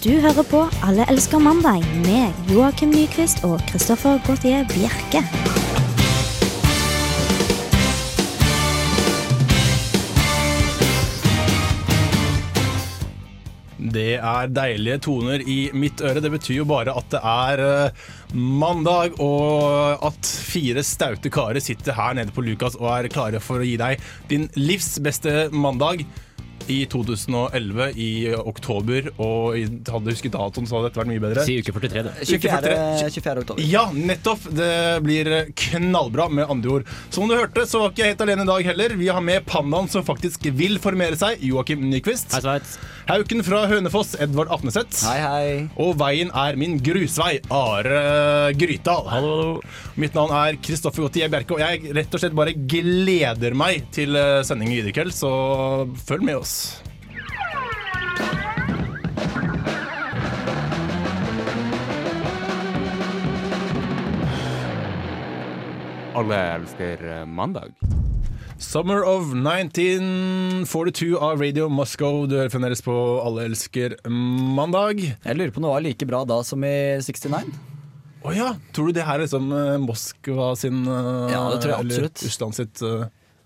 Du hører på Alle elsker mandag med Joakim Nyquist og Christoffer Gautier Bjerke. Det er deilige toner i mitt øre. Det betyr jo bare at det er eh, mandag, og at fire staute karer sitter her nede på Lukas og er klare for å gi deg din livs beste mandag. I 2011, i oktober, og i, hadde du husket datoen, så hadde dette vært mye bedre. Si uke 43, du. 24. 24. oktober. Ja, nettopp. Det blir knallbra, med andre ord. Som du hørte, så var ikke jeg helt alene i dag heller. Vi har med pandaen som faktisk vil formere seg, Joakim Nyquist. Hei, Sveits. Hauken fra Hønefoss, Edvard Afneseth. Hei, hei. Og veien er min grusvei, Are Grytdal. Hallo, hallo. Mitt navn er Kristoffer Gautier Bjerke, og jeg rett og slett bare gleder meg til eh, sending i kveld, så følg med oss. Alle elsker eh, mandag. Summer of 1942 av Radio Moscow. Du hører fremdeles på Alle elsker mandag. Jeg lurer på om det var like bra da som i 69. Å ja, tror du det her er liksom eh, Moskva sin eh, Ja, det tror jeg absolutt. Eller Russland sitt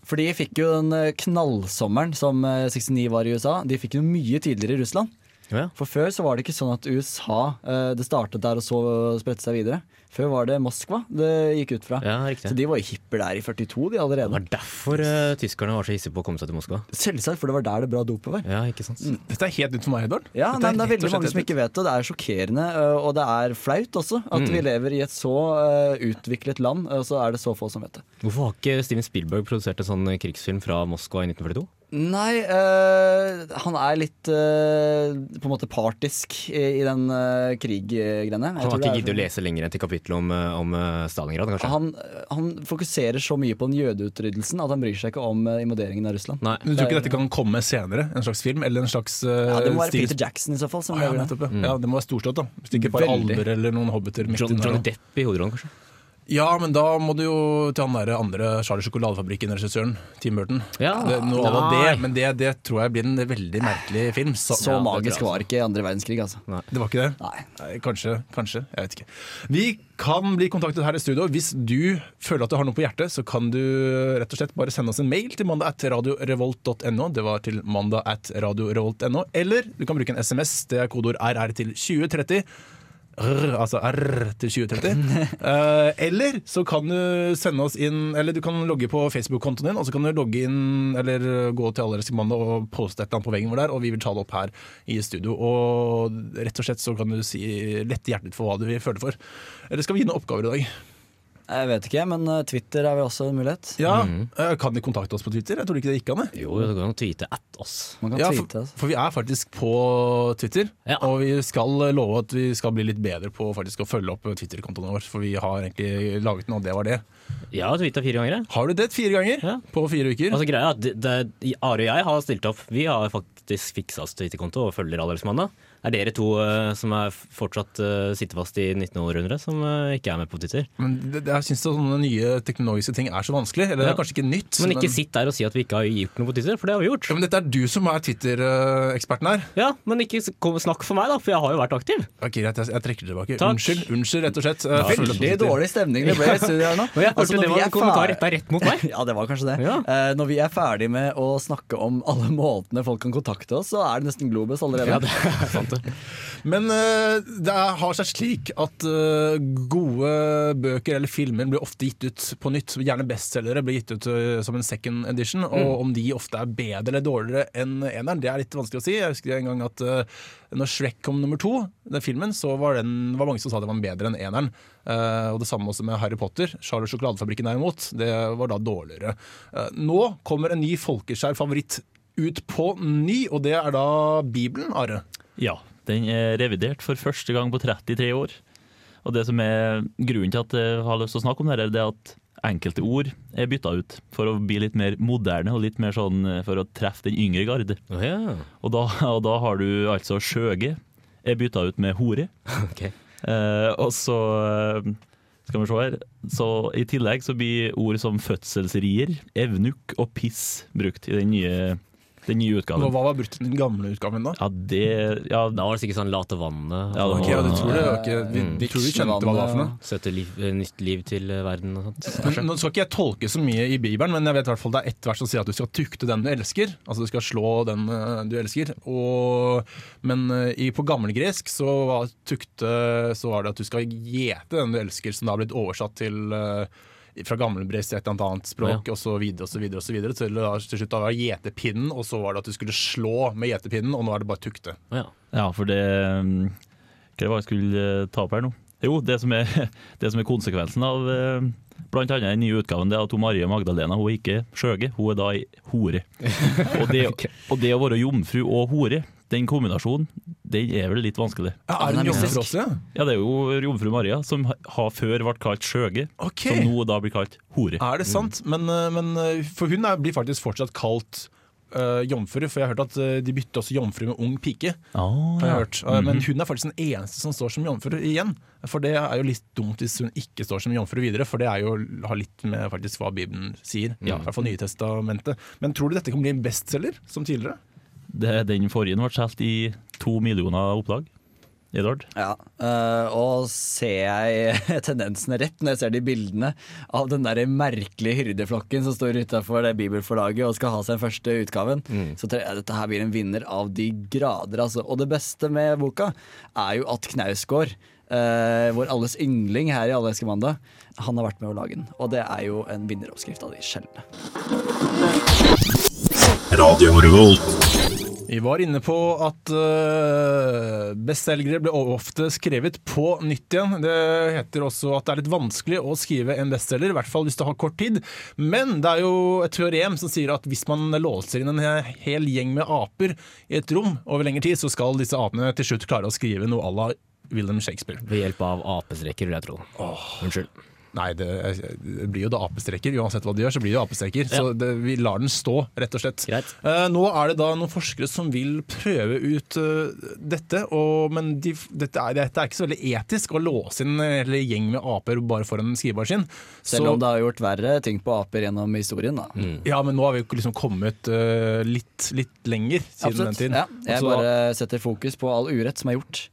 For de fikk jo den eh, knallsommeren som eh, 69 var i USA. De fikk jo mye tidligere i Russland. Ja. For før så var det ikke sånn at USA eh, Det startet der og så spredte seg videre. Før var det Moskva det gikk ut fra. ja, riktig. Så de var jo hippe der i 42, de Det allerede. var derfor uh, tyskerne var så hissige på å komme seg til Moskva. Selvsagt, for det var der det bra dopet var. Ja, ikke sant? Dette er helt nytt for meg, Edvard. Ja, Dette men det er veldig mange som ikke vet det. Det er sjokkerende, øh, og det er flaut også. At vi lever i et så uh, utviklet land, og så er det så få som vet det. Hvorfor har ikke Steven Spielberg produsert en sånn krigsfilm fra Moskva i 1942? Nei, øh, han er litt øh, på en måte partisk i, i den øh, kriggreiene. Han har ikke giddet å lese lenger enn til kapittelet om, om Stalingrad, kanskje? Han, han fokuserer så mye på den jødeutryddelsen at han bryr seg ikke om invaderingen av Russland. Nei. Men du tror ikke dette kan komme senere? En slags film? Eller en slags uh, Ja, Det må være Peter Jackson i så fall. Som Ah, ja, det. nettopp, ja. ja, det må være storslått, da. Hvis det ikke bare alver eller noen hobbiter. John, Johnny. Depp i hovedrollen, kanskje? Ja, men da må du jo til han der andre Charlie Sjokoladefabrikken-regissøren, Tim Burton. Ja. Det, noe av det, men det, det tror jeg blir en veldig merkelig film. Så, Så Ja, magisk var ikke andre verdenskrig, altså. det var ikke det? Nei. Nei, kanskje, kanskje. Jeg vet ikke. Vi kan bli kontaktet her i studio. Hvis du føler at du har noe på hjertet, så kan du rett og slett bare sende oss en mail til mandag at radiorevolt.no. Det var til mandag at radiorevolt.no. Eller du kan bruke en SMS. Det er kodeord RR til 2030. R, altså R til 2030. uh, eller så kan du sende oss inn Eller du kan logge på Facebook-kontoen din, og så kan du logge inn Eller gå til alle mandag og poste et eller annet på veggen vår der, og vi vil ta det opp her i studio. Og rett og slett så kan du si lette hjertet for hva du vil føle for. Eller skal vi gi noen oppgaver i dag? Jeg vet ikke, men øh, Twitter er vel også en mulighet. Ja, eh, Kan de kontakte oss på Twitter? Jeg tror ikke det gikk an. det Jo, det går an å tweete at oss. Man kan Ja, tweete. for, Altså. for vi er faktisk på Twitter, Ja. og vi skal love at vi skal bli litt bedre på faktisk å følge opp Twitter-kontoen våre. For vi har egentlig laget den, og det var det. Jeg har tweeta fire ganger. Har du det fire ganger Ja. på fire uker? Altså greia er at Are og jeg har stilt opp. Vi har faktisk fiksa oss Twitter-konto og følger Allerødsmandag. Det er dere to uh, som er fortsatt uh, sitter fast i 1900-århundret, som uh, ikke er med på Twitter. Men det, jeg syns sånne nye teknologiske ting er så vanskelig. Eller det er kanskje ikke nytt. Men ikke sitt der og si at vi ikke har gjort noe på Twitter, for det har vi gjort. ja, men Dette er du som er Twitter-eksperten her. Ja, Men ikke kom, snakk for meg, da, for jeg har jo vært aktiv. Ok, greit, jeg, jeg trekker det tilbake. Takk. Unnskyld, unnskyld, rett og slett. Følg Veldig dårlig stemning det ble i studio her nå. ja, jeg Altså, når det vi var er en kommentar retta rett mot meg. Ja, det var kanskje det. Ja. Når vi er ferdig med å snakke om alle måtene folk kan kontakte oss, så er det nesten Globus allerede. Ja, det er sant det. Men eh, det har seg slik at eh, gode bøker eller filmer blir ofte gitt ut på nytt. Gjerne bestselgere blir gitt ut eh, som en second edition. Og om de ofte er bedre eller dårligere enn eneren, det er litt vanskelig å si. Jeg husker en gang at når Shrek kom nummer to, den filmen, så var den var mange som sa det var bedre enn eneren. Uh, og det samme også med Harry Potter. Charlie Sjokoladefabrikken derimot, det var da dårligere. Uh, nå kommer en ny folkeskjær favoritt ut på ny, og det er da Bibelen, Are. Ja, den er revidert for første gang på 33 år. Og det som er grunnen til at jeg har lyst til å snakke om det, her, det er at enkelte ord er bytta ut for å bli litt mer moderne og litt mer sånn eh, for å treffe den yngre garde. Oh, ja. Og da, og da har du altså skjøge er bytta ut med hore. Okay. Eh, og så eh, skal vi se her. Så I tillegg så blir ord som fødselsrier, evnuk og piss brukt i den nye Den nye utgaven. hva var brutt i den gamle utgaven da? Ja, det Ja, Da var det sikkert sånn late vannet. Ja, okay, Ok, ja, du tror det? var Ikke, vi, Mm. vi tror vi skjønte hva det var for noe. Sette liv, eh, nytt liv til eh, verden og sånt. Men, nå skal ikke jeg tolke så mye i Bibelen, men jeg vet i hvert fall det er ett vers som sier at du skal tukte den du elsker. Altså du skal slå den eh, du elsker. Og, men i, på gammelgresk så var tukte så var det at du skal gjete den du elsker, som da har blitt oversatt til eh, fra gammelgresk til et eller annet språk, videre. og så videre Til, til slutt da var det gjetepinnen, og så var det at du skulle slå med gjetepinnen, og nå er det bare tukte. Ja. Ja, for det mm, Hva var det jeg skulle eh, ta opp her nå? Jo, det som er, det som er konsekvensen av eh, blant annet den nye utgaven, det er at hun Marie Magdalena hun er ikke skjøge, hun er da ei hore. Og det, og det å være jomfru og hore, den kombinasjonen, den er vel litt vanskelig. Ja, er jomfru også? Ja? Det er jo jomfru Maria, som har før vært kalt skjøge, okay. som nå da blir kalt hore. Er det sant? Men, eh, men eh, For hun er, blir faktisk fortsatt kalt uh, jomfru, for jeg har hørt at de bytter også jomfru med ung pike. Har jeg ja. hørt. Eh, Men hun er faktisk den eneste som står som jomfru igjen. For det er jo litt dumt hvis hun ikke står som jomfru videre, for det er jo, har litt med faktisk hva Bibelen sier. Ja. I hvert fall Nytestamentet. Men tror du dette kan bli en bestselger, som tidligere? Det, den forrige ble solgt i to millioner opplag. Edvard? Ja, øh, og ser jeg tendensene rett når jeg ser de bildene av den der merkelige hyrdeflokken som står utafor det bibelforlaget og skal ha seg første utgaven, så tror jeg dette her blir en vinner av de grader. Altså. Og det beste med boka er jo at Knausgård, øh, vår alles yndling her i Alle elsker mandag, han har vært med å lage den. Og det er jo en vinneroppskrift av de sjeldne. Vi var inne på at uh, bestselgere ble ofte skrevet på nytt igjen. Det heter også at det er litt vanskelig å skrive en bestselger, i hvert fall hvis du har kort tid. Men det er jo et teorem som sier at hvis man låser inn en hel gjeng med aper i et rom over lengre tid, så skal disse apene til slutt klare å skrive noe à la William Shakespeare. Ved hjelp av apestreker, vil jeg tro. Unnskyld. Nei, det, det blir jo da apestreker. Uansett hva de gjør, så blir det apestreker. apestreker. Så det, vi lar den stå, rett og slett. Eh, nå er det da noen forskere som vil prøve ut uh, dette, og, men de, dette, er, dette er ikke så veldig etisk å låse inn en gjeng med aper bare foran en skrivemaskin. Selv om det har gjort verre ting på aper gjennom historien. da. Ja, men nå har vi liksom kommet uh, litt, litt lenger siden den tiden. Ja, jeg bare setter fokus på all urett som er gjort.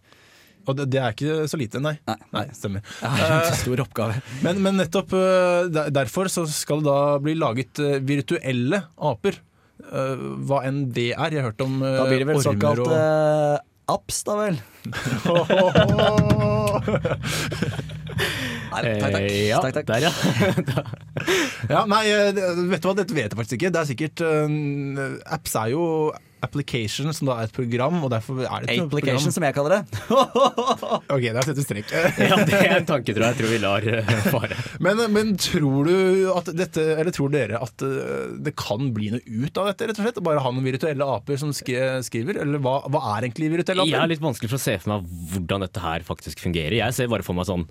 Og det, det er ikke så lite, nei. Nei. Nei, stemmer. Det er en stor oppgave. Men, men nettopp eh, derfor så skal det da bli laget eh, virtuelle aper. Eh, hva enn det er. Jeg har hørt om eh, Da blir det vel ormer såkalt og eh, apps, da vel? Nei, takk, takk. Eh, ja, takk, takk. Der, ja. Ja, nei, eh, vet du hva, dette vet jeg faktisk ikke. Det er sikkert eh, Apps er jo application, som da er et program, og derfor er det et Application, program. som jeg kaller det. Ok, der setter vi strek. ja, det er en tanke, tror jeg. Jeg tror vi lar eh, fare. Men, men tror du at dette, eller tror dere at eh, det kan bli noe ut av dette, rett og slett? Bare ha noen virtuelle aper som skriver? Eller hva, hva er egentlig virtuelle aper? Jeg er litt vanskelig for å se for meg hvordan dette her faktisk fungerer. Jeg ser bare for meg sånn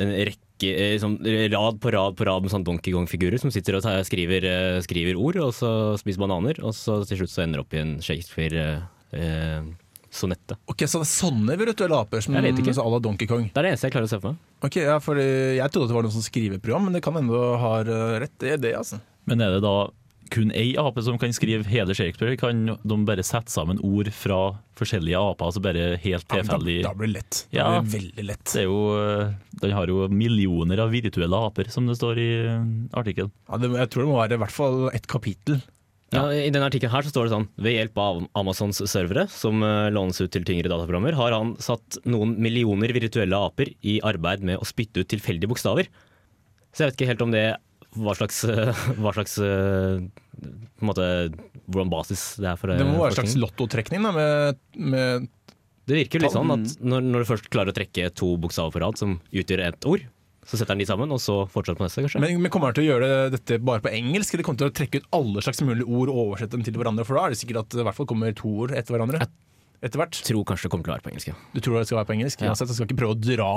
en rekke eh, sånn, rad på rad på rad med sånn Donkey Kong-figurer som sitter og tar, skriver, eh, skriver ord, og så spiser bananer, og så til slutt så ender opp i en Shakespeare-sonette. Ok, Så det er sånne virtuelle aper som à la Donkey Kong? det er det eneste jeg klarer å se for meg. Ok, ja, for eh, Jeg trodde det var noen sånn skriveprogram, men det kan hende du har eh, rett. Det er det, altså. Men er det da kun ei ape som kan skrive hele Shakespeare? Kan de bare sette sammen ord fra forskjellige aper, altså bare helt Ja, tilfeldig? da, da blir det lett. Da Ja. blir det veldig lett. Det er jo, Den har jo millioner av virtuelle aper, som det står i eh, artikkelen. Ja, det, jeg tror det må være i hvert fall ett kapittel. Ja, I denne artikkelen her så står det sånn Ved hjelp av Amazons servere, som eh, lånes ut til tyngre dataprogrammer, har han satt noen millioner virtuelle aper i arbeid med å spytte ut tilfeldige bokstaver. Så jeg vet ikke helt om det hva slags, eh, hva slags eh, måte, Hvordan basis det er for Det må være en slags lottotrekning da, med, med Det virker jo litt sånn at når, når du først klarer å trekke to bokstaver på rad som utgjør ett ord, så setter han de sammen, og så fortsetter på neste, kanskje. Men, men kommer han til å gjøre dette bare på engelsk, eller kommer han til å trekke ut alle slags mulige ord og oversette dem til hverandre? For da er det sikkert at det i hvert fall kommer to ord etter hverandre. Etter hvert. jeg tror kanskje det kommer til å være på engelsk, ja. Du tror det skal være på engelsk? Ja. Uansett, jeg skal ikke prøve å dra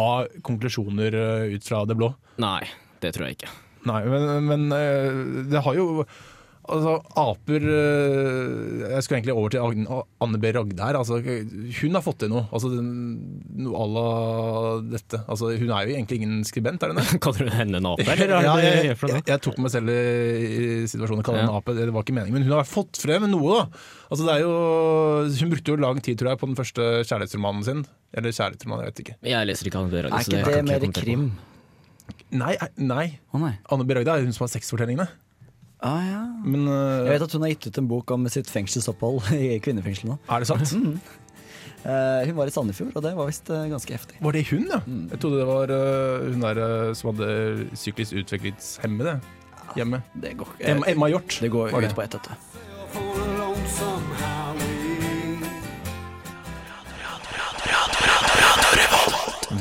konklusjoner eh, ut fra det blå. Nei, det tror jeg ikke. Nei, men, men eh, det har jo Altså, aper øh, Jeg skulle egentlig over til Anne B. Ragde her. Altså, hun har fått til noe. Altså, noe à la dette. Altså, hun er jo egentlig ingen skribent, er hun det? Kaller du henne en ape, eller? Ja, jeg, jeg, jeg tok meg selv i, situasjonen og kalte henne Ja. en ape. Det var ikke meningen. Men hun har fått frem noe, da. Altså, det er jo, hun brukte jo lang tid tror jeg, på den første kjærlighetsromanen sin. Eller kjærlighetsroman, jeg vet ikke. Jeg leser ikke Anne B. Ragde, Er ikke det jeg mer krim? på. Nei, eh, nei. Å nei. Anne B. Ragde er hun som har sexfortellingene. Ah, ja. Men uh, Jeg vet at hun har gitt ut en bok om sitt fengselsopphold i kvinnefengselet. nå. er det sant? Uh, hun var i Sandefjord, og det var visst uh, ganske heftig. Var det hun, ja? Mm. Jeg trodde det var hun der som hadde psykisk utviklingshemmede hjemme. Det går, Emma, Emma Hjort. det går ut på ett, vet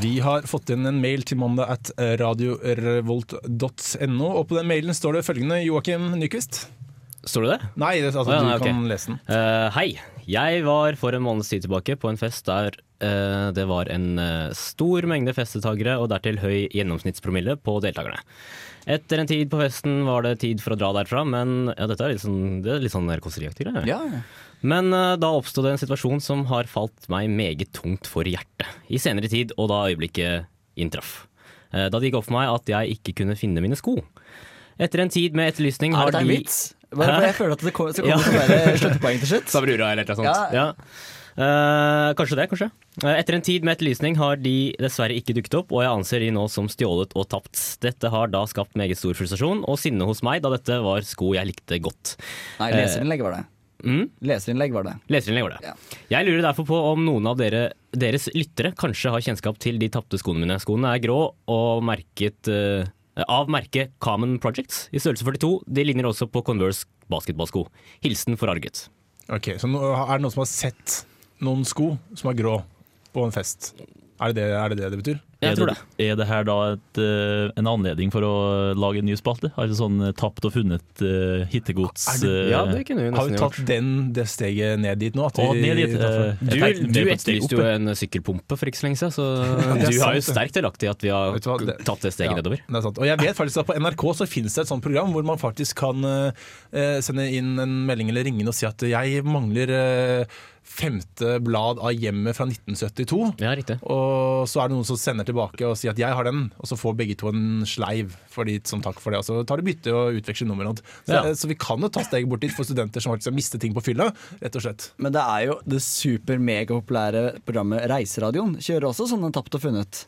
Vi har fått inn en mail til mandag at radiorevolt.no, og på den mailen står det følgende Joakim Nyquist. Står det det? Nei, det, altså, ja, du okay. kan lese den. Uh, hei. Jeg var for en måneds tid tilbake på en fest der uh, det var en uh, stor mengde festdeltakere og dertil høy gjennomsnittspromille på deltakerne. Etter en tid på festen var det tid for å dra derfra, men ja, dette er litt sånn, det er litt sånn narkoseriaktig greie. Ja, ja. Men eh, da oppstod det en situasjon som har falt meg meget tungt for hjertet. I senere tid, og da øyeblikket inntraff. Eh, da det gikk opp for meg at jeg ikke kunne finne mine sko. Etter en tid med etterlysning har de Er det en vits? Bare jeg føler at det kommer, skal Ja. til å være sluttpoeng til slutt. Sabrura eller noe sånt. Ja. Ja. Eh, kanskje det, kanskje. Eh, etter en tid med etterlysning har de dessverre ikke dukket opp, og jeg anser de nå som stjålet og tapt. Dette har da skapt meget stor frustrasjon og sinne hos meg, da dette var sko jeg likte godt. Nei, leserinnlegg var det. Mm? Leserinnlegg var det. Leserinnlegg var det. Ja. Jeg lurer derfor på om noen av dere, deres lyttere kanskje har kjennskap til de tapte skoene mine. Skoene er grå og merket uh, av merket Common Projects i størrelse 42. De ligner også på Converse basketballsko. Hilsen forarget. Ok, Så er det noen som har sett noen sko som er grå på en fest? Er det det er det, det, det betyr? Jeg tror det, er det her da et, eh, en anledning for å lage en ny spalte? Altså sånn eh, tapt og funnet uh, hittegods det- Ja, det kunne vi Har vi tatt den, det steget ned dit nå? At Å, vi- ned dit, Uh, Du, du etterlyste jo en sykkelpumpe for ikke så lenge siden, så ja, du du har jo sant, sterkt delaktig i at vi har hva, det- tatt det steget Ja, nedover. Det er sant. Og jeg vet faktisk at på NRK så finnes det et sånt program hvor man faktisk kan uh, sende inn en melding eller ringe inn og si at jeg mangler eh, femte blad av hjemmet fra 1972. Ja, riktig. Og så er det noen som sender tilbake og sier at jeg har den, og så får begge to en sleiv for de, som takk for det. Og så tar de bytte og utveksler nummer. Så, Ja. så vi kan jo ta steget bort dit for studenter som faktisk har mistet ting på fylla, rett og slett. Men det er jo det super-megapopulære programmet Reiseradioen. Kjører også sånne tapt og funnet.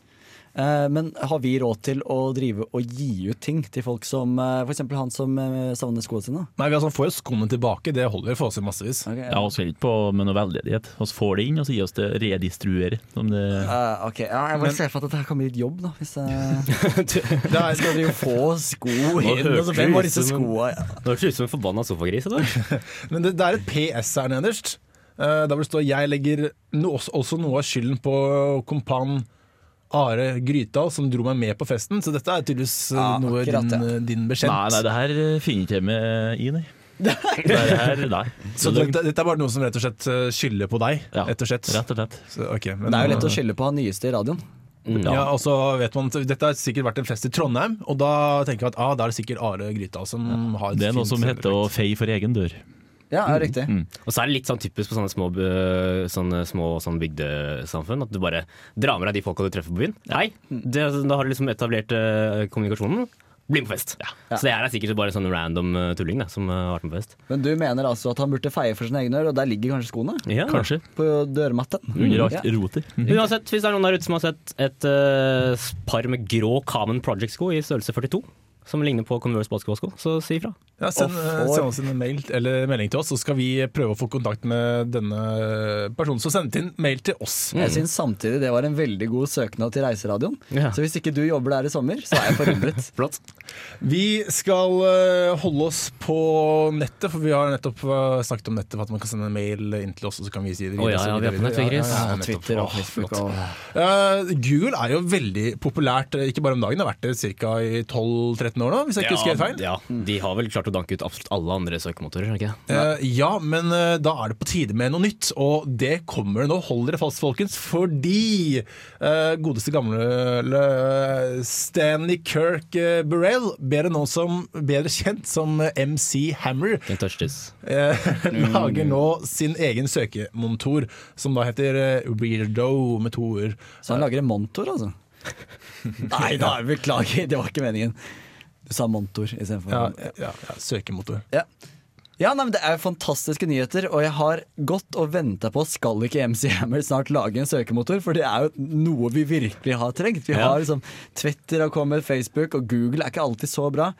Eh, Men har vi råd til å drive og gi ut ting til folk som f.eks. han som eh, savner skoene sine? Nei, vi altså får jo skoene tilbake, det holder for oss i massevis. Okay, Ja, Vi holder ikke på med noe veldedighet. Vi får det inn og så gir oss det redistruere. Som det, Uh, ok, ja, Jeg bare ser for at dette kan bli litt jobb, da. Hvis jeg er, skal drive jo få sko inn. Altså, hvem var disse skoa? Det høres ut som en forbanna sofagris. Men det, det er et PS her nederst. eh, der vil det stå 'Jeg legger no, også, også noe av skylden på kompan Are Grytdal, som dro meg med på festen'. Så dette er tydeligvis eh, Ja, noe akkurat, din, ja. eh, din bekjent. nei, nei, det her eh, finner ikke jeg meg i, nei. Det her, nei. Så dette, dette er bare noe som rett og slett skylder på deg? Ja, rett og slett. Rett og slett. Så, okay, men, Det er jo lett å skylde på han nyeste i radioen. Ja, og så vet man Dette har sikkert vært en fest i Trondheim, og da tenker jeg at ah, da er det sikkert Are Grytdal som har Det er noe som heter å feie for egen dør. Ja, ja riktig. Og så er det litt sånn typisk på sånne små, sånne små sånn bygdesamfunn at du bare drar med deg de folka du treffer på byen. Nei, det, da har du liksom etablert øh, kommunikasjonen. Bli med på fest. Så det her er sikkert bare sånn random øh, tulling da, som øh, har vært med på fest. Men du mener altså at han burde feie for sine egne ører, og der ligger kanskje skoene? Ja. Kanskje. På dørmatten? Under mm. Ja. Mm. Uansett, hvis det er noen der ute som har sett et par med grå Common Project-sko i størrelse 42, som ligner på Converse basketballsko, så si ifra. Ja, send, eh, får- send oss en mail eller melding til oss, så skal vi prøve å få kontakt med denne personen som sendte inn mail til oss. Jeg syns samtidig det var en veldig god søknad til Reiseradioen. Ja. Så hvis ikke du jobber der i sommer, så er jeg forundret. Flott. Vi skal eh, holde oss på nettet, for vi har nettopp eh, snakket om nettet for at man kan sende en mail inn til oss, og så kan vi si det Å, ja, ja, vi er på nettet, Chris. Ja, ja, Ja. Twitter og Facebook og Uh, Google er jo veldig populært, ikke bare om dagen, det har vært det ca. i 12-13 år nå, hvis jeg ikke husker helt feil. Ja, de har vel klart å å danke ut absolutt alle andre søkemotorer. er ikke det? Uh, ja, men uh, da er det på tide med noe nytt, og det kommer nå. Hold dere fast, folkens, fordi uh, godeste gamle Stanley Kirk Burrell, bedre, nå som, bedre kjent som MC Hammer, Can't touch this. eh, lager nå sin egen søkemontor, som da heter Weirdo med to ord. Så han lager en montor, altså? Nei da, beklager, det var ikke meningen. Du sa montor istedenfor Ja, ja, ja, søkemotor. Ja. Ja, nei, men Det er fantastiske nyheter, og jeg har gått og venta på skal ikke MC Hammer snart lage en søkemotor, for det er jo noe vi virkelig har trengt. Vi Ja. har liksom Twitter har kommet, Facebook og Google er ikke alltid så bra.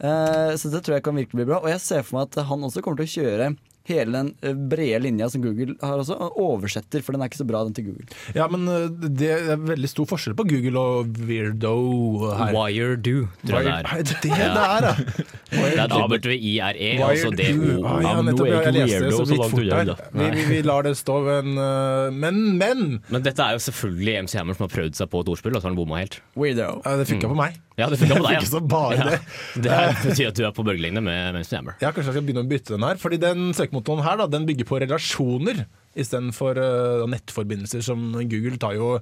Uh, så det tror jeg kan virkelig bli bra. Og jeg ser for meg at han også kommer til å kjøre hele den eh, brede linja som Google har også, oversetter, for den er ikke så bra, den til Google. Ja, men eh, det er veldig stor forskjell på Google og Weirdo her. Wiredo, tror jeg det er. er det det er, da? Det er W-I-R-E, altså det do. D-O. Ah, ja, Ja, men nå nettopp, er ikke jeg leste det weirdo så vidt langt fort unna, Vi, vi, vi lar det stå, men, uh, men, men Men dette er jo selvfølgelig MC Hammer som har prøvd seg på et ordspill, og så har han bomma helt. Weirdo. Ja, Det funka på meg. Ja, det funka på deg, Ikke så bare det. Det er- betyr at du er på bølgelengde med med MC Hammer. Ja, Kanskje jeg skal begynne å bytte den her. Fordi den søkemotoren her da, den bygger på relasjoner istedenfor uh, nettforbindelser. Som Google tar jo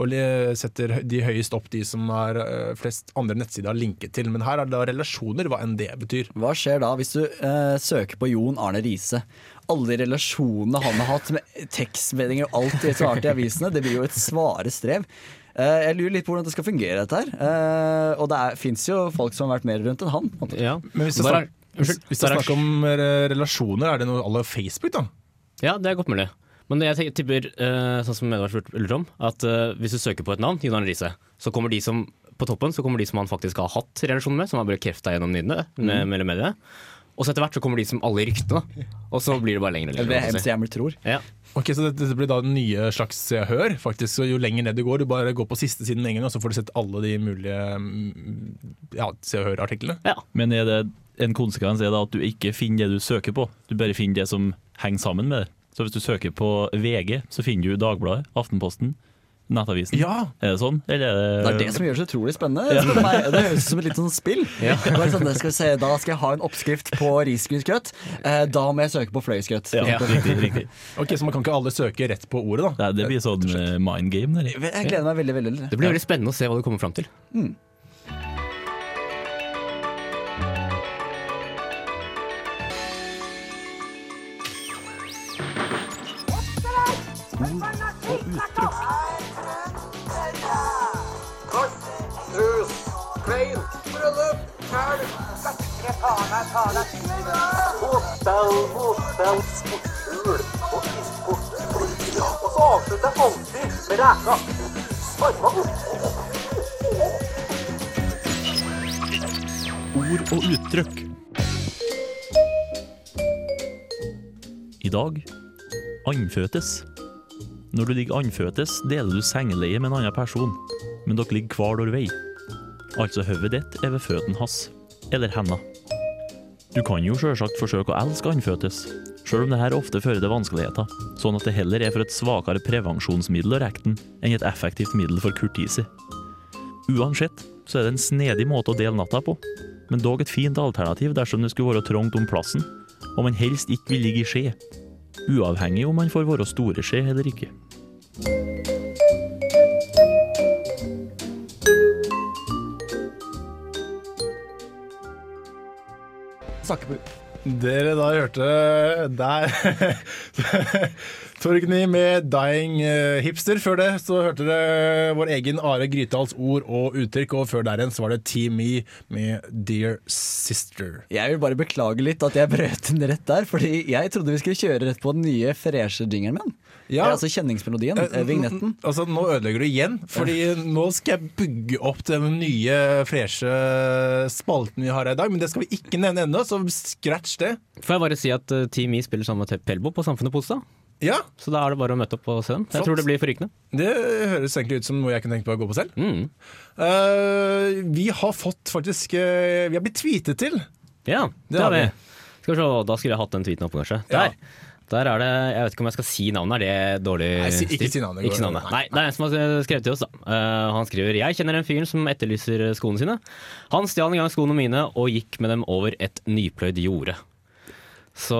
og setter de høyest opp de som er uh, flest andre nettsider har linket til. Men her er det da relasjoner, hva enn det betyr. Hva skjer da hvis du eh, søker på Jon Arne Riise? Alle de relasjonene han har hatt med tekstmeldinger og alt det svarte i avisene, det blir jo et svare strev. Eh, jeg lurer litt på hvordan det skal fungere, dette her. Eh, og det fins jo folk som har vært mer rundt enn han. Ja. Men hvis det er, hvis, hvis det er snakk om eh, relasjoner, er det noe à la Facebook, da? Ja, det er godt mulig. Men jeg tipper, sånn som Edvard lurte om, at hvis du søker på et navn, Jon Arne Riise, så kommer de som på toppen så kommer de som han faktisk har hatt relasjon med, som har bekrefta gjennom nyhetene, med, med mediene. Og så etter hvert så kommer de som alle i ryktene. Og så blir det bare lengre og Eller det er MC Hammer tror. Ja. Ok, Så dette, blir da den nye slags Se og Hør? faktisk, så Jo lenger ned du går, du bare går på siste siden en gang, og så får du sett alle de mulige mm, ja, Se og Hør-artiklene. ja. Men er det en konsekvens er det at du ikke finner det du søker på, du bare finner det som henger sammen med det. Så hvis du søker på VG, så finner du Dagbladet, Aftenposten, Nettavisen. Ja! Er det sånn? Eller er det, Det er det som gjør det så utrolig spennende. Ja. meg. Det høres ut som et litt sånn spill. Bare sånn, skal se, da skal jeg ha en oppskrift på risgrynsgrøt. Eh, da må jeg søke på fløyelsgrøt. Ja, riktig, riktig. Ok, Så man kan ikke alle søke rett på ordet, da? Det blir sånn eh, mind game der. Jeg gleder meg veldig, veldig. Det blir veldig spennende å se hva du kommer fram til. Hus, faen tale. Hotell, hotell, sportshul og isport. Og så avslutter jeg alltid med reka. Arma opp. Ord og uttrykk. I dag andføtes. Når du ligger andføtes, deler du sengeleie med en annen person, men dere ligger hver deres vei. Altså hodet ditt er ved føttene hans, eller henda. Du kan jo sjølsagt forsøke å elske andføtes, sjøl om det her ofte fører til vanskeligheter, sånn at det heller er for et svakere prevensjonsmiddel å rekke den, enn et effektivt middel for kurtise. Uansett så er det en snedig måte å dele natta på, men dog et fint alternativ dersom det skulle være trangt om plassen, og man helst ikke vil ligge i skje. Uavhengig om man får være store skje eller ikke. Snakke på. Dere da hørte der Torgny med 'Dying eh, Hipster'. Før det så hørte dere vår egen Are Grytdals ord og uttrykk, og før der igjen så var det Team Me med 'Dear Sister'. Jeg vil bare beklage litt at jeg brøt den rett der, fordi jeg trodde vi skulle kjøre rett på den nye freshe-jingeren min. Ja. Ja. Altså kjenningsmelodien, eh, vignetten. Altså, nå ødelegger du igjen, fordi nå skal jeg bygge opp den nye, freshe spalten vi har her i dag. Men det skal vi ikke nevne ennå, så scratch det. Får jeg bare si at Team E spiller sammen med Pelbo på Samfunnet på Onsdag? Ja, Så da er det bare å møte opp se dem. Jeg Flott. tror det blir forrykende. det høres egentlig ut som noe jeg kunne tenkt meg å gå på selv. Mm. Uh, vi har fått faktisk uh, Vi har blitt tweetet til. Ja, Det det har vi. vi. Skal vi se, da skulle jeg hatt den tweeten oppe, kanskje. Ja. Der. Der er det, Jeg vet ikke om jeg skal si navnet, er det dårlig Nei, si- ikke si navnet. Ikke si navnet. Nei, det er en som har skrevet til oss. da. Uh, han skriver Jeg kjenner en fyr som etterlyser skoene sine. Han stjal en gang skoene mine og gikk med dem over et nypløyd jorde. Så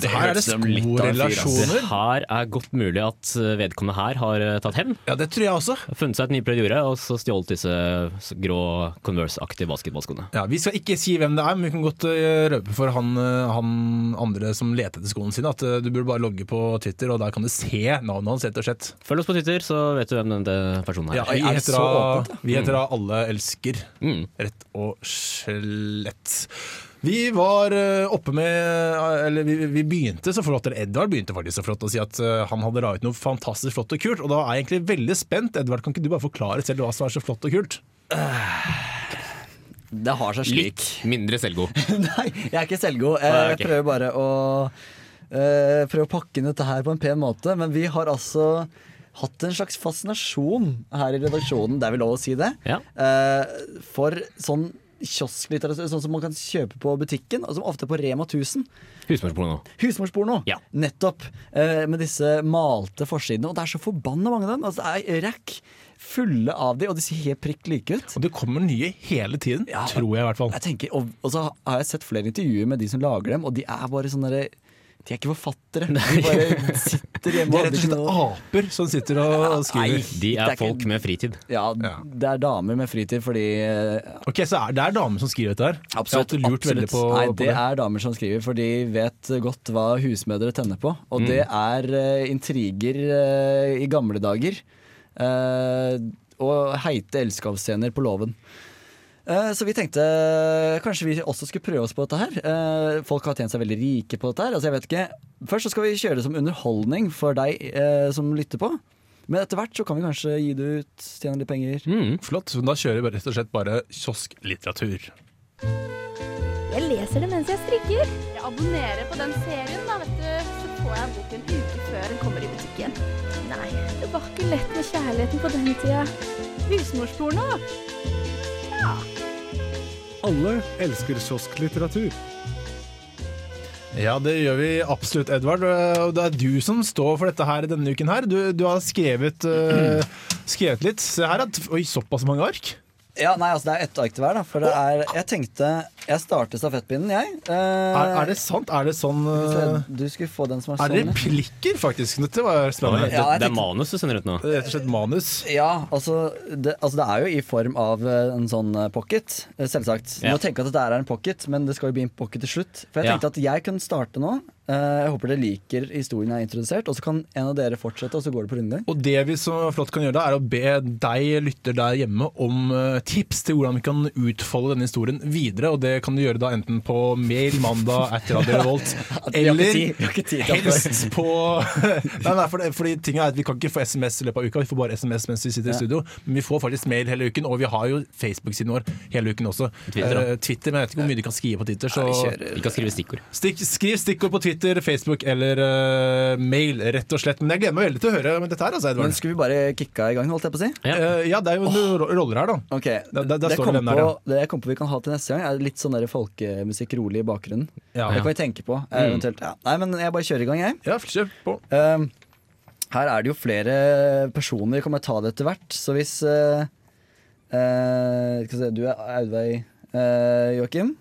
det Her er det av en det her er godt mulig at uh, vedkommende her har uh, tatt hevn. Ja, det tror jeg også. Funnet seg et nyprøvd jorde og så stjålet disse grå Converse-aktige basketballskoene. Ja, Vi skal ikke si hvem det er, men vi kan godt eh, røpe for han, han andre som leter etter skoene sine, at du burde bare logge på Twitter, og der kan du se navnet hans, rett og slett. Følg oss på Twitter, så vet du hvem den personen Ja, er. vi er det heter da, vi heter da Alle elsker, Mm. rett og slett. Vi var eh, oppe med Eller vi, vi begynte så flott, eller Edvard begynte faktisk så flott å si at eh, han hadde laget noe fantastisk flott og kult, og da er jeg egentlig veldig spent. Edvard, kan ikke du bare forklare selv hva som er så flott og kult? Det har seg slik. Litt mindre selvgod. Nei, jeg er ikke selvgod. Jeg Nei, prøver bare å uh, Prøve å pakke inn dette her på en pen måte. Men vi har altså hatt en slags fascinasjon her i redaksjonen, det er vel lov å si det, Ja. uh, for sånn kiosklitteratur, sånn som man kan kjøpe på butikken, og som ofte er på Rema 1000. Husmorsporno. Husmorsporno. Ja. Nettopp. Eh, med disse malte forsidene. Og det er så forbanna mange av dem. Altså, det er rack fulle av de, og de ser helt prikk like ut. Og det kommer nye hele tiden, Ja. tror jeg i hvert fall. Jeg tenker, og, og så har jeg sett flere intervjuer med de som lager dem, og de er bare sånn derre De er ikke forfattere. De bare sitter hjemme De er rett og slett aper som sitter og, og skriver. Nei. De er, er folk ikke- med fritid. Ja, Ja. det er damer med fritid fordi eh, Ok, Så er det er damer som skriver dette her? jeg har lurt absolutt. på, Nei, på det det. er damer som skriver, for de vet godt hva husmødre tenner på. Og det er uh, intriger uh, i gamle dager. Uh, og heite elskovsscener på låven. Eh, Så vi tenkte kanskje vi også skulle prøve oss på dette her. Eh, Folk har tjent seg veldig rike på dette her. Altså jeg vet ikke Først så skal vi kjøre det som underholdning for deg eh, som lytter på. Men etter hvert så kan vi kanskje gi det ut, tjene litt penger. Mm. Flott. Da kjører vi rett og slett bare kiosklitteratur. Jeg leser det mens jeg strikker. Jeg abonnerer på den serien, da, vet du. Så får jeg boken en uke før den kommer i butikken. Nei, det var ikke lett med kjærligheten på den tida. Husmorsporno. Alle elsker kiosklitteratur. Ja, det gjør vi absolutt, Edvard. Og det er du som står for dette her denne uken her. Du, du har skrevet, uh, skrevet litt. Se her, at, oi, såpass mange ark. Ja, nei, altså Det er ett ark til hver. da For det er, Jeg tenkte Jeg starter stafettpinnen, jeg. Eh, Er, er det sant? Er det sånn så eh, Du skulle få den som er Er det sånn. replikker, faktisk? Dette var spennende. Det, Ja, det, det er manus du sender ut nå. Det Rett og slett manus. Ja, altså det, altså det er jo i form av eh, en sånn eh, pocket, selvsagt. Ja. Nå tenker jeg at dette er en pocket, men det skal jo bli en pocket til slutt. For jeg Ja. tenkte at jeg kunne starte nå. Eh, Jeg håper dere liker historien jeg har introdusert, og så kan en av dere fortsette, og så går det på runde. Og det vi så flott kan gjøre da, er å be deg lytter der hjemme om tips til hvordan vi kan utfolde denne historien videre. Og det kan du gjøre da enten på mail mandag at Radio Revolt, eller det. helst på Nei, nei, for det, fordi tinget er at Vi kan ikke få SMS i løpet av uka, vi får bare SMS mens vi sitter i studio. Men vi får faktisk mail hele uken, og vi har jo Facebook-siden vår hele uken også. Twitter. Eh, Twitter, Men jeg vet ikke hvor mye du kan skrive på Twitter. Så Vi kan skrive stikkord. Stik, skriv stikkord på Twitter, Facebook eller uh, mail, rett og slett. Men jeg gleder meg veldig til å høre om dette her, altså, Men Edvard. skulle vi bare kicka i gang, holdt jeg på å si? Ja. Eh, ja, det er jo noen ro- roller her, da. Okay. Da- da- der det, står kom det hvem det er, på, det jeg kom på vi kan ha til neste gang, er litt sånn der folkemusikk rolig i bakgrunnen. Ja, Det kan vi tenke på. eh, Eventuelt, ja. Nei, men jeg bare kjører i gang, jeg. ja kjør på. Uh, her er det jo flere personer, vi kommer ta det etter hvert. Så hvis uh, uh, se, du er Audveig uh, Joakim?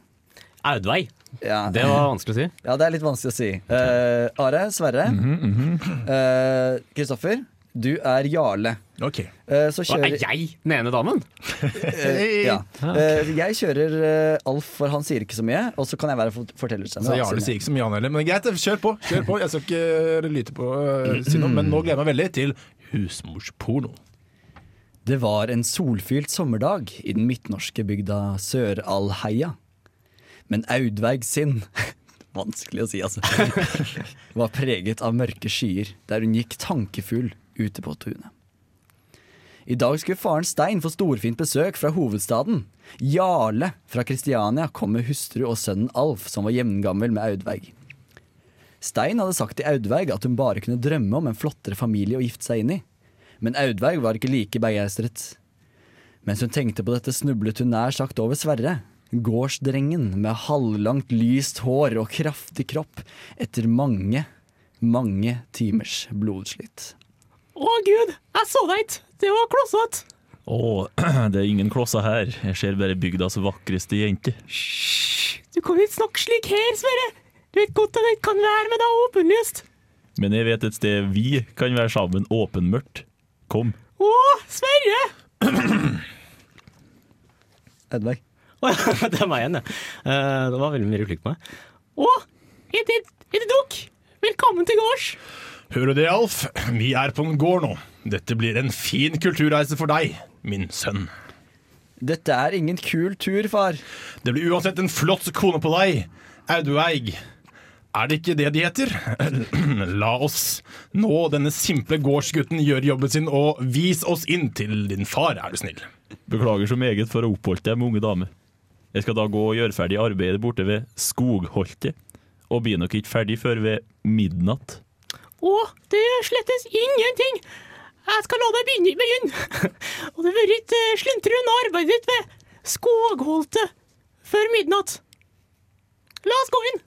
Audveig. Ja. Det var vanskelig å si. ja, det er litt vanskelig å si. Uh, Are, Sverre. Uh, Kristoffer, du er Jarle. Ok. Uh, så Hva, kjører er jeg den ene damen? uh, ja. Uh, Jeg kjører uh, Alf, for han sier ikke så mye. Og så kan jeg være fort- fortellerstemme. Så Jarle sier ikke så mye, han heller. Men greit, kjør på. kjør på Jeg skal ikke lyte på uh, si noe, men nå gleder jeg meg veldig til husmorsporno. Det var en solfylt sommerdag i den midtnorske bygda Sør-Alheia. Men Audveig sin Vanskelig å si, altså. var preget av mørke skyer, der hun gikk tankefull ute på tunet. I dag skulle faren Stein få storfint besøk fra hovedstaden. Jarle fra Kristiania kom med hustru og sønnen Alf, som var jevngammel med Audveig. Stein hadde sagt til Audveig at hun bare kunne drømme om en flottere familie å gifte seg inn i. Men Audveig var ikke like begeistret. Mens hun tenkte på dette, snublet hun nær sagt over Sverre. Gårdsdrengen med halvlangt lyst hår og kraftig kropp etter mange Mange timers blodslitt. Å gud, jeg så deg ikke! Det var klossete! Å, det er ingen klosser her. Jeg ser bare bygdas vakreste jente. Du kan ikke snakke slik her, Sverre! Du vet godt at jeg ikke kan være med deg åpenlyst. Men jeg vet et sted vi kan være sammen åpenmørkt. Kom. Å, Sverre! Edvard. Å, ja, det er meg igjen, ja. Eh, Det var veldig mye replikk på meg. Å, er det, er det dere? Velkommen til gårds. Hører du det, Alf? Vi er på en gård nå. Dette blir en fin kulturreise for deg, min sønn. Dette er ingen kul tur, far. Det blir uansett en flott kone på deg, Audueig. Er det ikke det de heter? La oss nå denne simple gårdsgutten gjøre jobben sin og vis oss inn til din far, er du snill. Beklager så meget for å ha oppholdt deg med unge dame. Jeg skal da gå og gjøre ferdig arbeidet borte ved Skogholtet, og blir nok ikke ferdig før ved midnatt. Å, det slettes ingenting. Jeg skal la deg begynne. begynne. Og det har vært eh, arbeid arbeidet ditt ved Skogholtet før midnatt. La oss gå inn.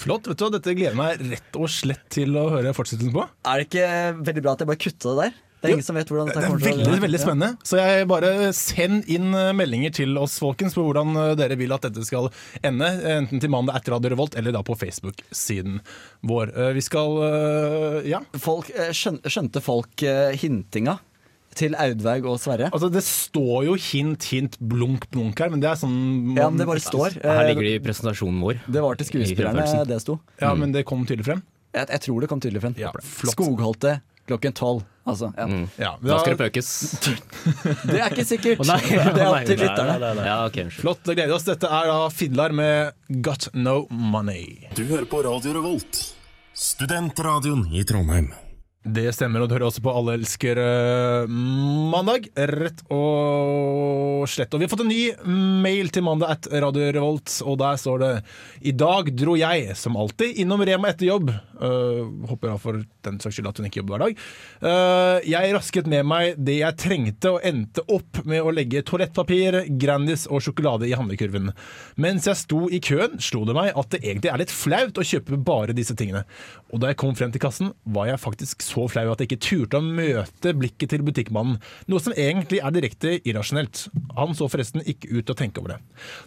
Flott. vet du hva, Dette gleder jeg meg rett og slett til å høre fortsettelsen på. Er det ikke veldig bra at jeg bare kutta det der? Det er ingen som vet hvordan dette Det er kommer til å veldig, veldig spennende. Så jeg bare send inn eh, meldinger til oss, folkens, på hvordan eh, dere vil at dette skal ende. Enten til mandag etter Radio Revolt, eller da på Facebook-siden vår. Eh, Vi skal eh, Ja. Folk, eh, skjønte folk eh, hintinga til Audveig og Sverre? Altså, det står jo hint, hint, blunk, blunk her, men det er sånn Ja, men det bare står. Her Eh, ligger det i presentasjonen vår. Det var til skuespillerne det sto. Ja, men det kom tydelig frem. Jeg, jeg tror det kom tydelig frem. Ja, flott. Skogholtet klokken tolv. Altså, ja. Ja, Da skal det pøkes. Det er ikke sikkert. Nei. Det er opp til lytterne. Ja, okay. Flott, da gleder vi oss. Dette er da Fidlar med Got No Money. Du hører på Radio Revolt, studentradioen i Trondheim. Det stemmer, og du hører også på Alle elsker eh, mandag. Rett og slett. Og vi har fått en ny mail til mandag at Radio Revolt, og der står det I dag dro jeg, som alltid, innom Rema etter jobb. Uh, håper jeg for den saks skyld at hun ikke jobber hver dag. Uh, jeg rasket med meg det jeg trengte, og endte opp med å legge toalettpapir, Grandis og sjokolade i handlekurven. Mens jeg sto i køen, slo det meg at det egentlig er litt flaut å kjøpe bare disse tingene. Og da jeg kom frem til kassen, var jeg faktisk så flau at jeg ikke turte å møte blikket til butikkmannen, noe som egentlig er direkte irrasjonelt. Han så forresten ikke ut til å tenke over det.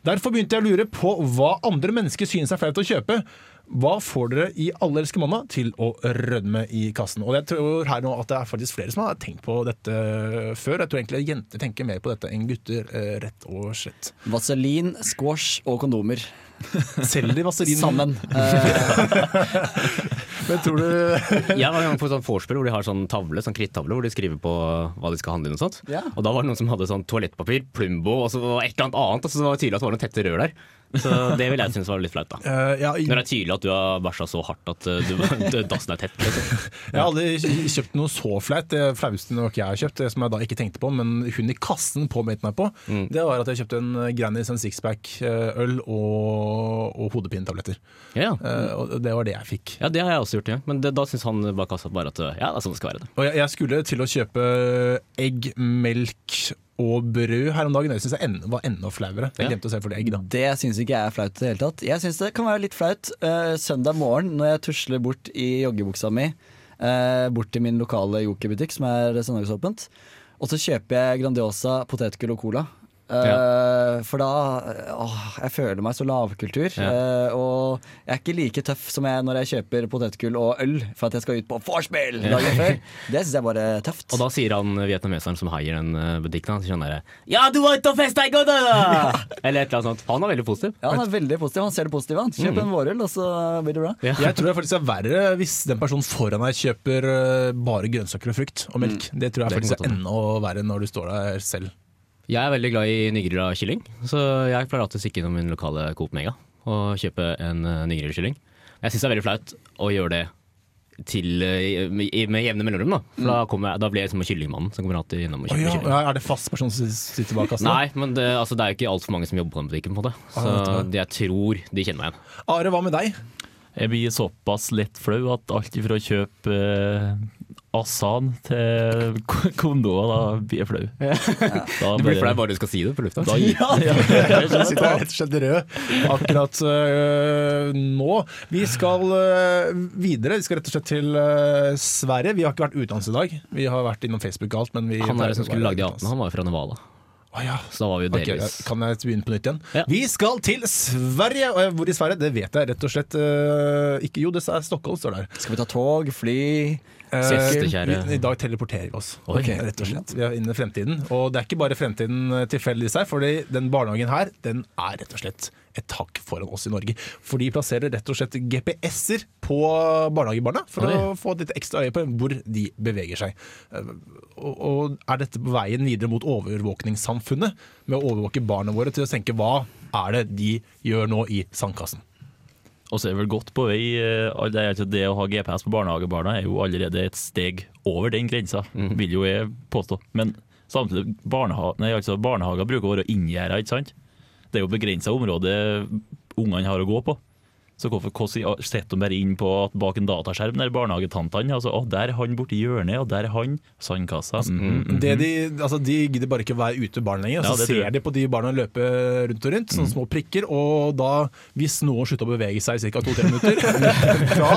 Derfor begynte jeg å lure på hva andre mennesker synes er flaut å kjøpe. Hva får dere i Alle elsker mandag til å rødme i kassen? Og jeg tror her nå at det er faktisk flere som har tenkt på dette før. Jeg tror egentlig jenter tenker mer på dette enn gutter, eh, rett og slett. Vaselin, squash og kondomer. Selger de vaselin Sammen. Eh, Men tror du Jeg var en gang på sånn vorspiel hvor de har sånn tavle, sånn krittavle hvor de skriver på hva de skal handle inn og sånt. Ja. Og da var det noen som hadde sånn toalettpapir, Plumbo og så et eller annet annet. Og så var det tydelig at det var noen tette rør der. Så det vil jeg synes var litt flaut, da. Uh, ja, Når det er tydelig at du har bæsja så hardt at uh, du, dassen er tett. Liksom. Jeg har aldri kjøpt noe så flaut. Det flaueste nok jeg har kjøpt, det som jeg da ikke tenkte på, men hun i kassen påmeldte meg på, det var at jeg kjøpte en Grandis, en sixpack-øl øl og, og hodepinetabletter. Ja. Eh, og det var det jeg fikk. ja, det har jeg også gjort, ja. Men det, da syns han bak kassa bare at ja, det er sånn det skal være. det. Og jeg, jeg skulle til å kjøpe egg, melk og brød her om dagen. Det syns jeg enda, var enda flauere. Jeg Ja. glemte å se for det egg, da. Det syns ikke jeg er flaut i det hele tatt. Jeg syns det kan være litt flaut uh, søndag morgen når jeg tusler bort i joggebuksa mi, eh, bort til min lokale Joker-butikk som er søndagsåpent, og så kjøper jeg Grandiosa potetgull og cola. Eh, For da åh, Jeg føler meg så lavkultur. eh, og jeg er ikke like tøff som jeg når jeg kjøper potetgull og øl for at jeg skal ut på vorspiel dagen før. Det syns jeg bare er tøft. Og da sier han vietnameseren som heier den uh, butikken, han sier sånn Ja, du var ute og festa i går, da! Eller et eller annet sånt. Han er veldig positiv. Ja, Han er veldig positiv. Han ser det positive. Han. Kjøp en vårøl, og så blir det bra. Ja. Jeg tror det faktisk er verre hvis den personen foran deg kjøper eh, bare grønnsaker og frukt og melk. Det tror jeg Det faktisk er enda verre når du står der selv. Jeg er veldig glad i nygrilla kylling, så jeg pleier alltid å stikke innom min lokale Coop Mega og kjøpe en uh, nygrillkylling. Jeg syns det er veldig flaut å gjøre det til, uh, med, med jevne mellomrom, da. For da, kommer da blir jeg som kyllingmannen som kommer alltid innom og Å oh, ja, kylling. er det fast person som sitter bak kassen? Nei, men det, altså, det er jo ikke altfor mange som jobber på den butikken, på det. Så Ah, jeg tror de kjenner meg igjen. Are, hva med deg? Jeg blir såpass lett flau at alt ifra å kjøpe eh, Asan til kondoer, da blir jeg flau. Da Du blir flau bare du skal si det på lufta. Da, Ja, jeg sitter rett og slett rød akkurat øh, nå. Vi skal øh, videre. Vi skal rett og slett til øh, Sverige. Vi har ikke vært utenlands i dag. Vi har vært innom Facebook og alt, men vi Han der som skulle lage de atene, han var jo fra Nevada. Å ja. Så da var vi jo delvis delvis kan jeg begynne på nytt igjen? Ja. Vi skal til Sverige! Og Hvor i Sverige? Det vet jeg rett og slett øh, ikke. Jo, det er Stockholm, står der. Skal vi ta tog, fly? Eh, Siestekjære. I, dag teleporterer vi oss. okay. Rett og slett. Vi er inne i fremtiden. Og det er ikke bare fremtiden tilfeldig i seg, fordi den barnehagen her, den er rett og slett et hakk foran oss i Norge. For de plasserer rett og slett GPS-er på barnehagebarna for Oi. å få et litt ekstra øye på hvor de beveger seg. Eh, og er dette på veien videre mot overvåkningssamfunnet, med å overvåke barna våre til å tenke hva er det de gjør nå i sandkassen? Og så er vel godt på vei. eh, Det, å ha GPS på barnehagebarna er jo allerede et steg over den grensa, vil jo jeg påstå. Men samtidig, barneha nei, altså barnehager bruker å være inngjerda, ikke sant? Det er jo begrensa område ungene har å gå på. Så hvorfor hvordan setter de bare inn på at bak en dataskjerm der barnehagetantene altså, å, der er han borti hjørnet, og der er han. Sandkassa. Mm, mm, Det de, altså de gidder bare ikke å være ute barn lenger. Ja, så ser. Mm. de på de barna løpe rundt og rundt, sånne små prikker. Og da, hvis noen slutter å bevege seg i ca. to-tre minutter, da,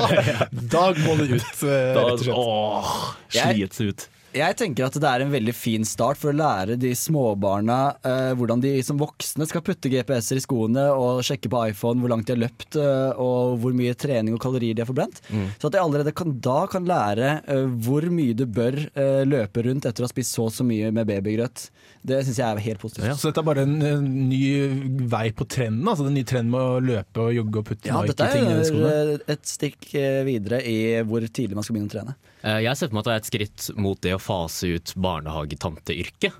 da må det ut, eh, rett og slett. åh, Jeg- slits ut. Jeg tenker at det er en veldig fin start for å lære de småbarna eh, hvordan de som voksne skal putte GPS-er i skoene og sjekke på iPhone hvor langt de har løpt eh, og hvor mye trening og kalorier de har forbrent. Så at de allerede kan, da kan lære eh, hvor mye du bør eh, løpe rundt etter å ha spist så og så mye med babygrøt. Det syns jeg er helt positivt. Så dette er bare en, en ny vei på trenden? Altså den nye trenden med å løpe og jogge og putte Ja, dette Nike-ting i skoene? er eh, et stikk eh, videre i hvor tidlig man skal begynne å trene. Eh, Jeg ser for meg at det er et skritt mot det å fase ut barnehagetanteyrket.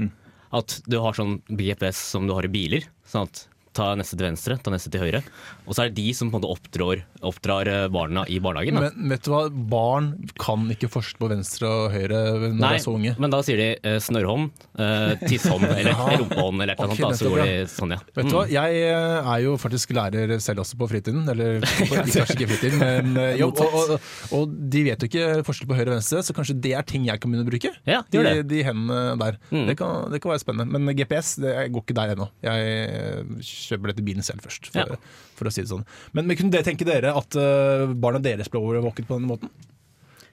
At du har sånn GPS som du har i biler. Sånn at ta neste til venstre, ta neste til høyre. Og så er det de som på en måte oppdrar, oppdrar eh, barna i barnehagen. Da. Men vet du hva, barn kan ikke forskjell på venstre og høyre når de er så unge. men da sier de eh, snørrhånd, eh, tisshånd eller Ja. rumpehånd eller noe okay, sånt. Da, så går de sånn, ja. Vet du hva, Mm. jeg eh, er jo faktisk lærer selv også på fritiden. Eller på- kanskje ikke fritiden, men eh, jobb. Og, og, og de vet jo ikke forskjell på høyre og venstre, så kanskje det er ting jeg kan begynne å bruke. Ja, de, det. de hendene der. Mm. Det, kan, det kan være spennende. Men GPS det går ikke der ennå. Jeg kjøper dette bilen selv først, for, Ja. for å si det sånn. Men, men kunne dere tenke dere at eh, barna deres ble overvåket på denne måten?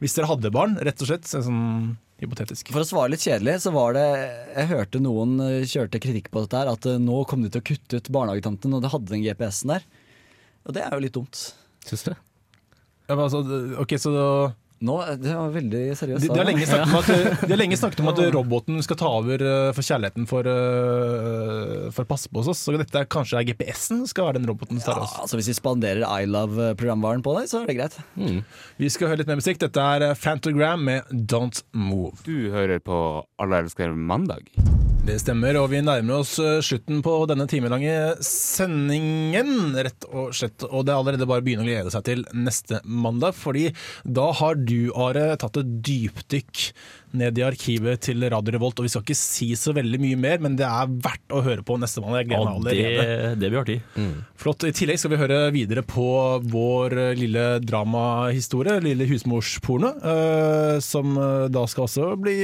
Hvis dere hadde barn, rett og slett. Sånn hypotetisk. For å svare litt kjedelig, så var det Jeg hørte noen eh, kjørte kritikk på dette her, at eh, nå kom de til å kutte ut barnehagetanten og det hadde den GPS-en der. Og det er jo litt dumt. Syns du? Ja, men altså, ok, så Nå, Det var veldig seriøst. De, de, har lenge at, de har lenge snakket om at roboten skal ta over eh, for kjærligheten for, eh, for å passe på oss. Så dette er, kanskje er GPS-en skal være den roboten som tar Ja, oss. altså Hvis vi spanderer I Love-programvaren på deg, så er det greit. Vi skal høre litt mer musikk. Dette er eh, Fantogram med Don't Move. Du hører på Alle elsker mandag. Det stemmer, og vi nærmer oss eh, slutten på denne timelange sendingen, rett og slett. Og det er allerede bare å begynne å glede seg til neste mandag, fordi da har du, Are, tatt et dypdykk ned i arkivet til Radio Revolt. Og vi skal ikke si så veldig mye mer, men det er verdt å høre på neste mandag. Jeg gleder meg Ja, det, allerede. det blir artig. Flott. I tillegg skal vi høre videre på vår eh, lille dramahistorie, lille husmorsporno, eh, som da skal også bli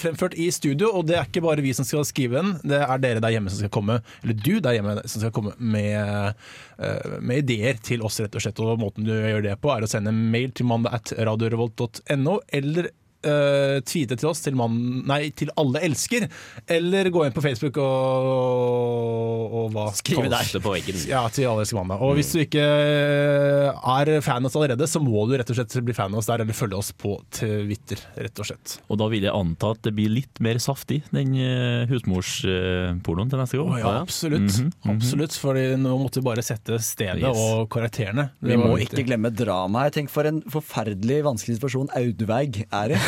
fremført i studio. Og det er ikke bare vi som skal skrive den, det er dere der hjemme som skal komme, eller du der hjemme som skal komme med, eh, med ideer til oss, rett og slett. Og måten du gjør det på, er å sende en mail til mandag at radiorevolt.no, eller Uh, tweete til oss til, mann, nei, til alle elsker, eller gå inn på Facebook og, og hva Skrive der. på veggen. ja, til alle elsker mandag. Og hvis du ikke er fan av oss allerede, så må du rett og slett bli fan av oss der, eller følge oss på Twitter, rett og slett. Og da vil jeg anta at det blir litt mer saftig, den uh, husmorspornoen til neste gang. Oh, ja, absolutt. Mm -hmm. absolutt. Fordi nå måtte vi bare sette stedet Yes. og karakterene. Vi må viktig. ikke glemme dramaet. Tenk for en forferdelig vanskelig situasjon Audveig er i.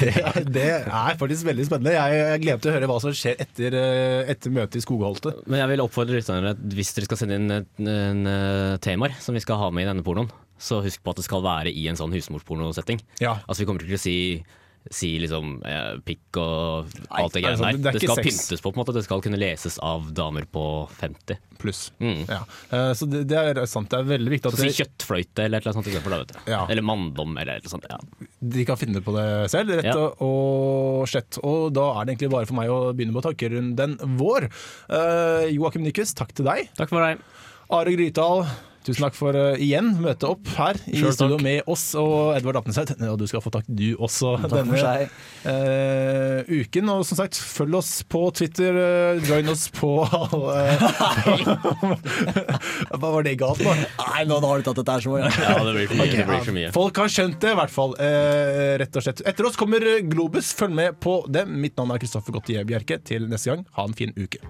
det, det er faktisk veldig spennende. Jeg, jeg gleder meg til å høre hva som skjer etter, eh, etter møtet i Skogholtet. Men jeg vil oppfordre lytterne hvis dere skal sende inn en, en, eh, temaer som vi skal ha med i denne pornoen, så husk på at det skal være i en sånn husmorspornosetting. Ja. Altså Vi kommer til å si si liksom eh, pikk og alt det Nei, altså, der. det Det skal sex. pyntes på, på en måte. Det skal kunne leses av damer på 50. Pluss. Mm. Ja. Uh, Så det, det er sant. Det er veldig viktig Så at si kjøttfløyte eller et eller annet sånt da. Ja. Eller manndom eller annet sånt. Ja. de kan finne på det selv, rett og- slett. Og da er det egentlig bare for meg å begynne med å takke rundt den vår. Uh, Joakim Nyquist, takk til deg. Takk for deg. Are Grytdal, tusen takk for uh, igjen møte opp her i Selv studio takk. med oss og Edvard Apneseth. Og du skal få takk du også Takk denne eh, uken. Og som sagt, følg oss på Twitter. Uh, join oss på uh, Hva var det galt da? Nei, nå har du tatt dette her så mange ganger. Ja, det blir for mye. Det blir for mye. Folk har skjønt det, i hvert fall. Eh, rett og slett. Etter oss kommer Globus. Følg med på dem. Mitt navn er Kristoffer Gottie Bjerke. Til neste gang, ha en fin uke.